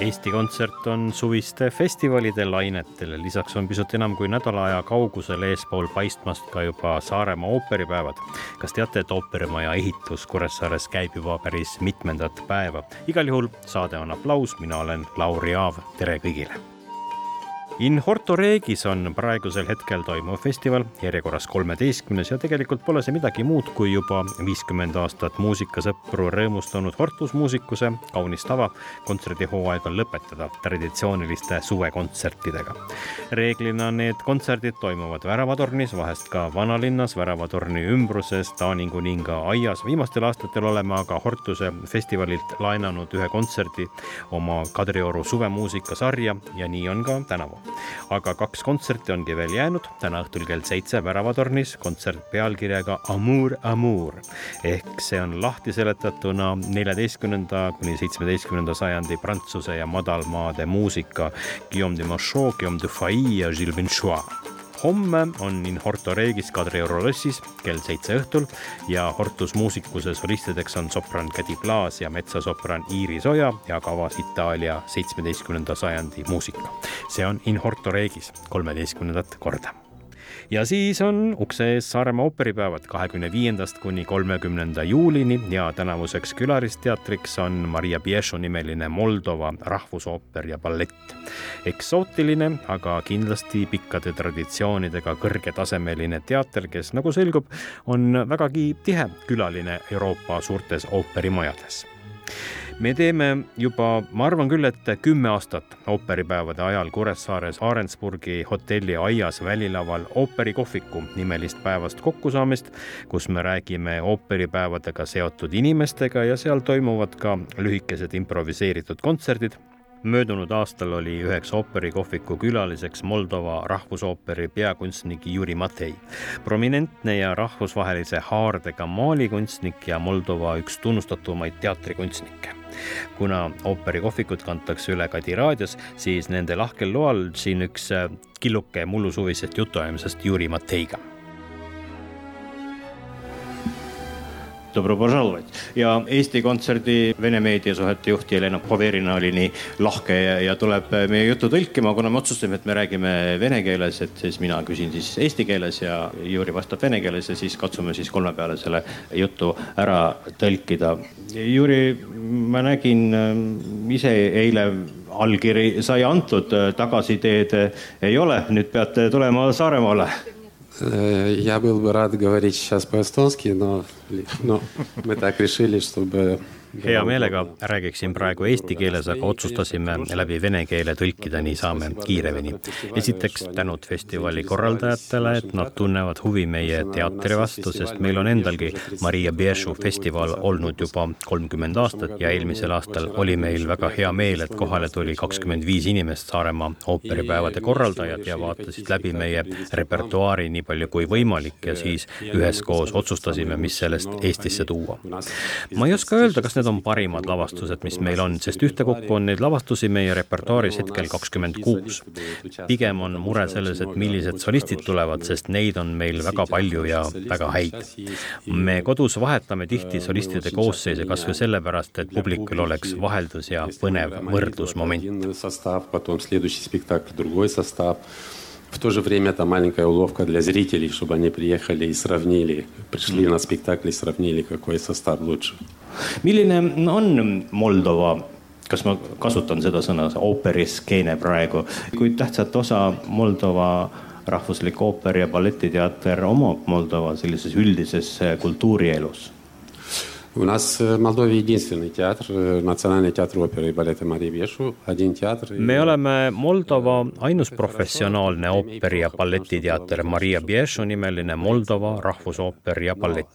Eesti Kontsert on suviste festivalide lainetel, lisaks on pisut enam kui nädala aja kaugusel eespool paistmast ka juba Saaremaa ooperipäevad. kas teate, et ooperimaja ehitus Kuressaares käib juba päris mitmendat päeva? igal juhul saade on aplaus, mina olen Lauri Aav, tere kõigile In Horto Regis on praegusel hetkel toimuv festival, järjekorras kolmeteistkümnes ja tegelikult pole see midagi muud kui juba viiskümmend aastat muusikasõpru rõõmustanud Hortus muusikuse kaunis tava kontserdihooaeg on lõpetada traditsiooniliste suvekontsertidega. reeglina need kontserdid toimuvad Väravatornis, vahest ka vanalinnas, Väravatorni ümbruses, Taaningu ning aias. viimastel aastatel oleme aga Hortuse festivalilt laenanud ühe kontserdi oma Kadrioru suvemuusikasarja ja nii on ka tänavu aga kaks kontserti ongi veel jäänud, täna õhtul kell seitse Väravatornis kontsert pealkirjaga Amour, Amour. Ehk see on lahti seletatuna neljateistkümnenda kuni seitsmeteistkümnenda sajandi Prantsuse ja madalmaade muusika Guillaume de Machaut, Guillaume de Failly ja Gilles Binchois homme on in Horto Regis Kadrioru lossis kell seitse õhtul ja Hortus muusikuse solistideks on sopran Kädi Plaas ja metsasopran Iiris Oja ja kavas Itaalia seitsmeteistkümnenda sajandi muusika. see on in Horto Regis kolmeteistkümnendat korda ja siis on ukse ees Saaremaa ooperipäevad kahekümne viiendast kuni kolmekümnenda juulini ja tänavuseks külalisteatriks on Maria Piešo nimeline Moldova rahvusooper ja ballett. eksootiline, aga kindlasti pikkade traditsioonidega kõrgetasemeline teater, kes nagu selgub, on vägagi tihe külaline Euroopa suurtes ooperimajades me teeme juba, ma arvan küll, et kümme aastat ooperipäevade ajal Kuressaares Arendsburgi hotelli aias välilaval ooperikohviku nimelist päevast kokkusaamist, kus me räägime ooperipäevadega seotud inimestega ja seal toimuvad ka lühikesed improviseeritud kontserdid möödunud aastal oli üheks ooperikohviku külaliseks Moldova rahvusooperi peakunstnik Juri Matei. prominentne ja rahvusvahelise haardega maalikunstnik ja Moldova üks tunnustatumaid teatrikunstnikke kuna ooperikohvikut kantakse üle Kadi raadios, siis nende lahkel loal siin üks äh, killuke mullusuvisest jutuajamisest Juri Mateiga Dobro pожаловать ja Eesti Kontserdi Vene meediasuhete juht Jelena Poverina oli nii lahke ja, ja tuleb meie jutu tõlkima, kuna me otsustasime, et me räägime vene keeles, et siis mina küsin siis eesti keeles ja Juri vastab vene keeles ja siis katsume siis kolme peale selle jutu ära tõlkida. Juri, ma nägin ähm, ise eile allkiri sai antud, tagasiteed ei ole, nüüd peate tulema Saaremaale Я был бы рад говорить сейчас по-эстонски, но, но мы так решили, чтобы hea meelega räägiksin praegu eesti keeles, aga otsustasime läbi vene keele tõlkida, nii saame kiiremini. esiteks tänud festivali korraldajatele, et nad tunnevad huvi meie teatri vastu, sest meil on endalgi Maria Biešu festival olnud juba kolmkümmend aastat ja eelmisel aastal oli meil väga hea meel, et kohale tuli kakskümmend viis inimest Saaremaa ooperipäevade korraldajad ja vaatasid läbi meie repertuaari nii palju kui võimalik ja siis üheskoos otsustasime, mis sellest Eestisse tuua. ma ei oska öelda, kas need on parimad lavastused, mis meil on, sest ühtekokku on neid lavastusi meie repertuaaris hetkel kakskümmend kuus. pigem on mure selles, et millised solistid tulevad, sest neid on meil väga palju ja väga häid. me kodus vahetame tihti solistide koosseise kas või sellepärast, et publikul oleks vaheldus ja põnev võrdlusmoment. В то же время это маленькая уловка для зрителей, чтобы они приехали и сравнили, пришли на спектакль и сравнили, какой состав лучше. milline on Moldova kas ma kasutan seda sõna, ooperiskeene praegu, kui tähtsat osa Moldova rahvuslik ooper ja balletiteater omab Moldova sellises üldises kultuurielus? У нас в Молдове единственный театр, э, Национальный театр оперы и балета Марии Бешу, один театр. me oleme Moldova ainus professionaalne ooperi- ja balletiteater Maria Biešu nimeline Moldova rahvusooper ja ballett.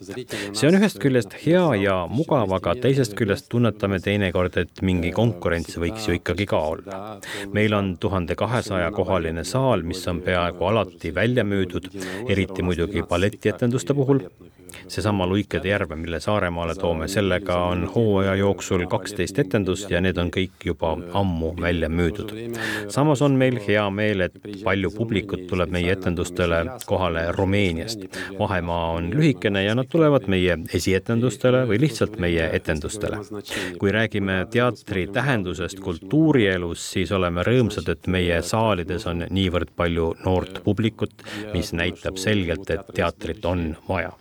see on ühest küljest hea ja mugav, aga teisest küljest tunnetame teinekord, et mingi konkurents võiks ju ikkagi ka olla. meil on tuhande kahesaja kohaline saal, mis on peaaegu alati välja müüdud, eriti muidugi balletietenduste puhul seesama Luikede järve, mille Saaremaale toome, sellega on hooaja jooksul kaksteist etendust ja need on kõik juba ammu välja müüdud. samas on meil hea meel, et palju publikut tuleb meie etendustele kohale Rumeeniast. vahemaa on lühikene ja nad tulevad meie esietendustele või lihtsalt meie etendustele. kui räägime teatri tähendusest kultuurielus, siis oleme rõõmsad, et meie saalides on niivõrd palju noort publikut, mis näitab selgelt, et teatrit on vaja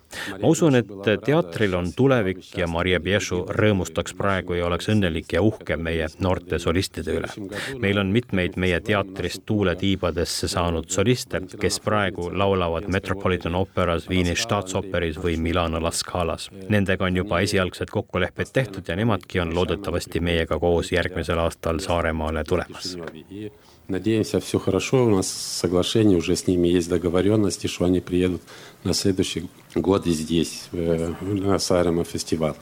ma usun, et teatril on tulevik ja Maria Biešu rõõmustaks praegu ja oleks õnnelik ja uhke meie noorte solistide üle. meil on mitmeid meie teatrist tuule tiibadesse saanud soliste, kes praegu laulavad Metropolitan Operas, Viini Staatsoperis või Milano La Scalas. Nendega on juba esialgsed kokkulepped tehtud ja nemadki on loodetavasti meiega koos järgmisel aastal Saaremaale tulemas. Надеемся, все хорошо. У нас соглашение уже с ними есть договоренности, что они приедут на следующий god здесь, на Saaremaa festival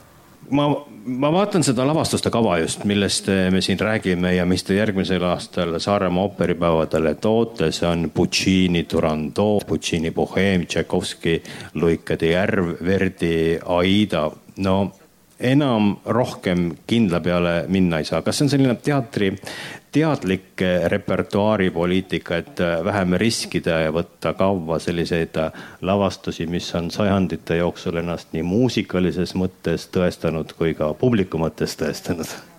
ma, ma vaatan seda lavastuste kava just, millest me siin räägime ja mis te järgmisel aastal Saaremaa ooperipäevadele toote, see on Puccini Turandot, Puccini Boheem, Tšaikovski Luikade järv, Verdi Aida. no enam rohkem kindla peale minna ei saa, kas see on selline teatri teadlik repertuaaripoliitika, et vähem riskida ja võtta kaua selliseid lavastusi, mis on sajandite jooksul ennast nii muusikalises mõttes tõestanud kui ka publiku mõttes tõestanud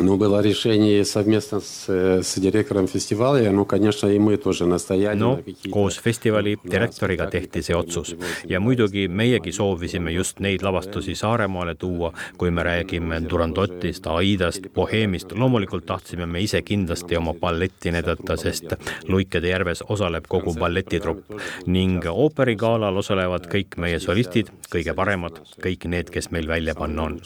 Ну, было решение совместно с, с директором фестиваля, ну, конечно, и мы тоже настояли no koos festivali direktoriga tehti see otsus ja muidugi meiegi soovisime just neid lavastusi Saaremaale tuua, kui me räägime Durandotist, Aidast, Boheemist. loomulikult tahtsime me ise kindlasti oma balletti näidata, sest Luikede järves osaleb kogu balletitrupp ning ooperigalal osalevad kõik meie solistid, kõige paremad, kõik need, kes meil välja panna on.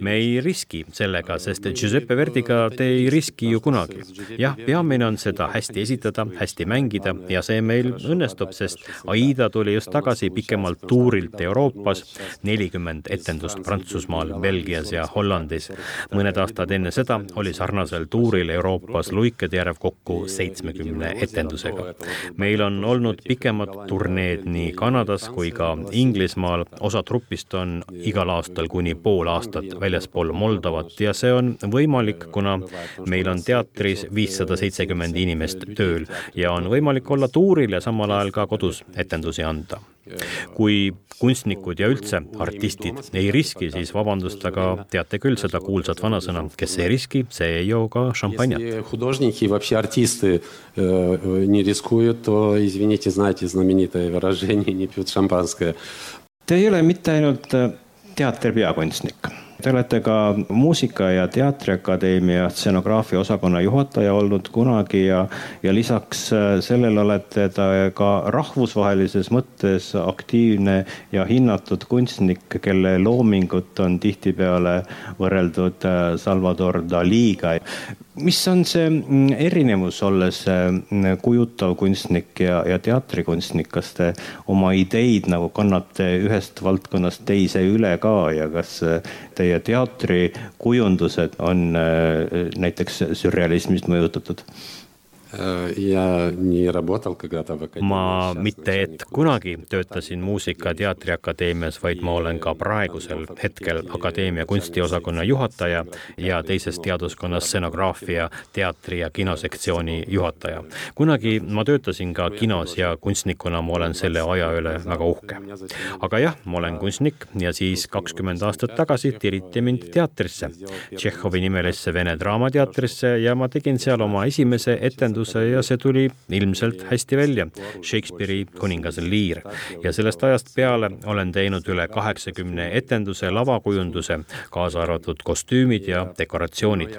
me ei riski sellega, sest Giuseppe Giuseppe Verdiga te ei riski ju kunagi. jah, peamine on seda hästi esitada, hästi mängida ja see meil õnnestub, sest Aida tuli just tagasi pikemalt tuurilt Euroopas, nelikümmend etendust Prantsusmaal, Belgias ja Hollandis. mõned aastad enne seda oli sarnasel tuuril Euroopas Luikede järv kokku seitsmekümne etendusega. meil on olnud pikemad turneed nii Kanadas kui ka Inglismaal, osa trupist on igal aastal kuni pool aastat väljaspool Moldovat ja see on võimalik võimalik, kuna meil on teatris viissada seitsekümmend inimest tööl ja on võimalik olla tuuril ja samal ajal ka kodus etendusi anda. Kui kunstnikud ja üldse artistid ei riski, siis vabandust, aga teate küll seda kuulsat vanasõna, kes ei riski, see ei joo ka šampanjat. Te ei ole mitte ainult э, teatri peakunstnik. Te olete ka Muusika- ja Teatriakadeemia stseноgraafia osakonna juhataja olnud kunagi ja, ja lisaks äh, sellele olete ta ka rahvusvahelises mõttes aktiivne ja hinnatud kunstnik, kelle loomingut on tihtipeale võrreldud äh, Salvador Daliga mis on see mm, erinevus, olles mm, kujutav kunstnik ja, ja teatrikunstnik, kas te oma ideid nagu kannate ühest valdkonnast teise üle ka ja kas teie teatrikujundused on äh, näiteks sürrealismist mõjutatud? Ma mitte, et kunagi töötasin Muusika- ja Teatriakadeemias, vaid ma olen ka praegusel hetkel akadeemia kunstiosakonna juhataja ja teises teaduskonnas scenograafia, teatri ja kinosektsiooni juhataja. kunagi ma töötasin ka kinos ja kunstnikuna ma olen selle aja üle väga uhke. aga jah, ma olen kunstnik ja siis kakskümmend aastat tagasi tiriti mind teatrisse, Tšehhovi nimelisse Vene Draamateatrisse ja ma tegin seal oma esimese etenduse etenduse ja see tuli ilmselt hästi välja. Shakespeare'i Kuningas Lear ja sellest ajast peale olen teinud üle kaheksakümne etenduse, lavakujunduse, kaasa arvatud kostüümid ja dekoratsioonid.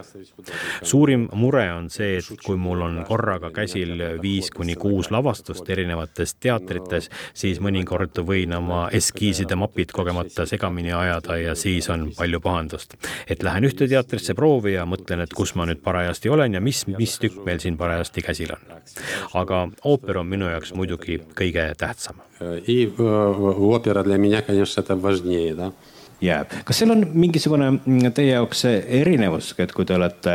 suurim mure on see, et kui mul on korraga käsil viis kuni kuus lavastust erinevates teatrites, siis mõnikord võin oma eskiiside mapid kogemata segamini ajada ja siis on palju pahandust. et lähen ühte teatrisse proovi ja mõtlen, et kus ma nüüd parajasti olen ja mis, mis tükk meil siin parajasti lahti käsil on. aga ooper on minu jaoks muidugi kõige tähtsam. jääb, kas seal on mingisugune mm, teie jaoks erinevus, et kui te olete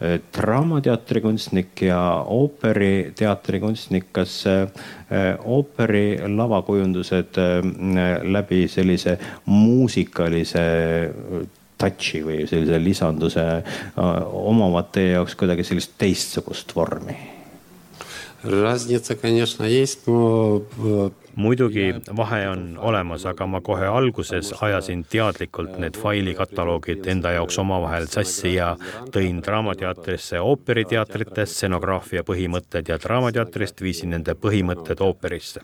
e, draamateatri kunstnik ja ooperiteatri kunstnik, kas e, e, ooperi lavakujundused läbi sellise muusikalise touch'i või sellise lisanduse omavad teie jaoks kuidagi sellist teistsugust vormi? Разница, конечно, есть, но muidugi vahe on olemas, aga ma kohe alguses ajasin teadlikult need failikataloogid enda jaoks omavahel sassi ja tõin Draamateatrisse ooperiteatrite stsenograafia põhimõtted ja Draamateatrist viisin nende põhimõtted ooperisse.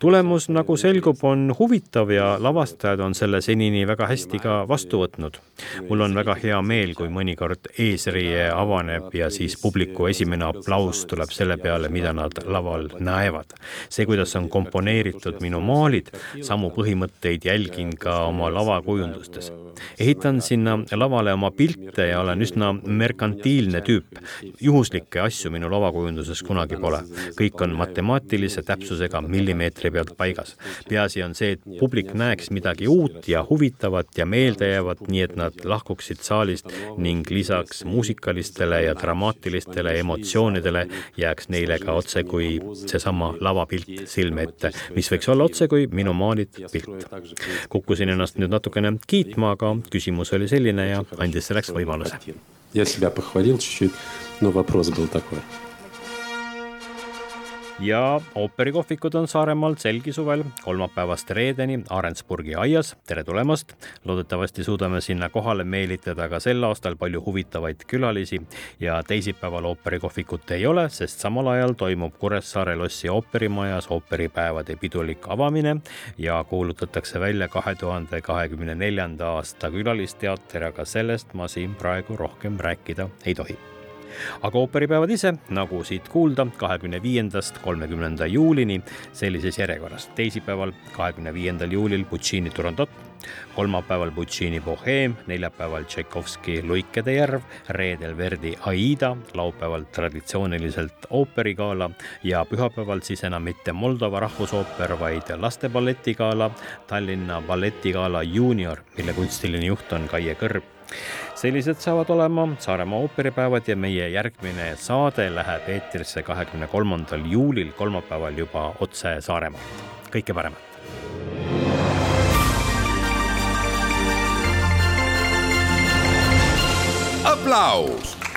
tulemus, nagu selgub, on huvitav ja lavastajad on selle senini väga hästi ka vastu võtnud. mul on väga hea meel, kui mõnikord eesriie avaneb ja siis publiku esimene aplaus tuleb selle peale, mida nad laval näevad. see, kuidas on komponeeritud komponeeritud minu maalid, samu põhimõtteid jälgin ka oma lavakujundustes. ehitan sinna lavale oma pilte ja olen üsna merkantiilne tüüp. juhuslikke asju minu lavakujunduses kunagi pole. kõik on matemaatilise täpsusega millimeetri pealt paigas. peaasi on see, et publik näeks midagi uut ja huvitavat ja meeldejäävat, nii et nad lahkuksid saalist ning lisaks muusikalistele ja dramaatilistele emotsioonidele jääks neile ka otse kui seesama lavapilt silme ette, mis võiks olla otse kui minu maalitud pilt. kukkusin ennast nüüd natukene kiitma, aga küsimus oli selline ja andis selleks võimaluse. Я себя похвалил чуть-чуть, но вопрос был такой ja ooperikohvikud on Saaremaal selgi suvel kolmapäevast reedeni Arendsburgi aias. tere tulemast! loodetavasti suudame sinna kohale meelitada ka sel aastal palju huvitavaid külalisi ja teisipäeval ooperikohvikut ei ole, sest samal ajal toimub Kuressaare lossi ooperimajas ooperipäevade pidulik avamine ja kuulutatakse välja kahe tuhande kahekümne neljanda aasta külalisteater, aga sellest ma siin praegu rohkem rääkida ei tohi aga ooperipäevad ise, nagu siit kuulda, kahekümne viiendast kolmekümnenda juulini sellises järjekorras. teisipäeval, kahekümne viiendal juulil Puccini Turandot, kolmapäeval Puccini Boheem, neljapäeval Tšaikovski Luikede järv, reedel Verdi Aida, laupäeval traditsiooniliselt ooperigala ja pühapäeval siis enam mitte Moldova rahvusooper, vaid lasteballetigala, Tallinna balletigala juunior, mille kunstiline juht on Kaie Kõrb sellised saavad olema Saaremaa ooperipäevad ja meie järgmine saade läheb eetrisse kahekümne kolmandal juulil, kolmapäeval juba otse Saaremaalt. kõike paremat. aplaus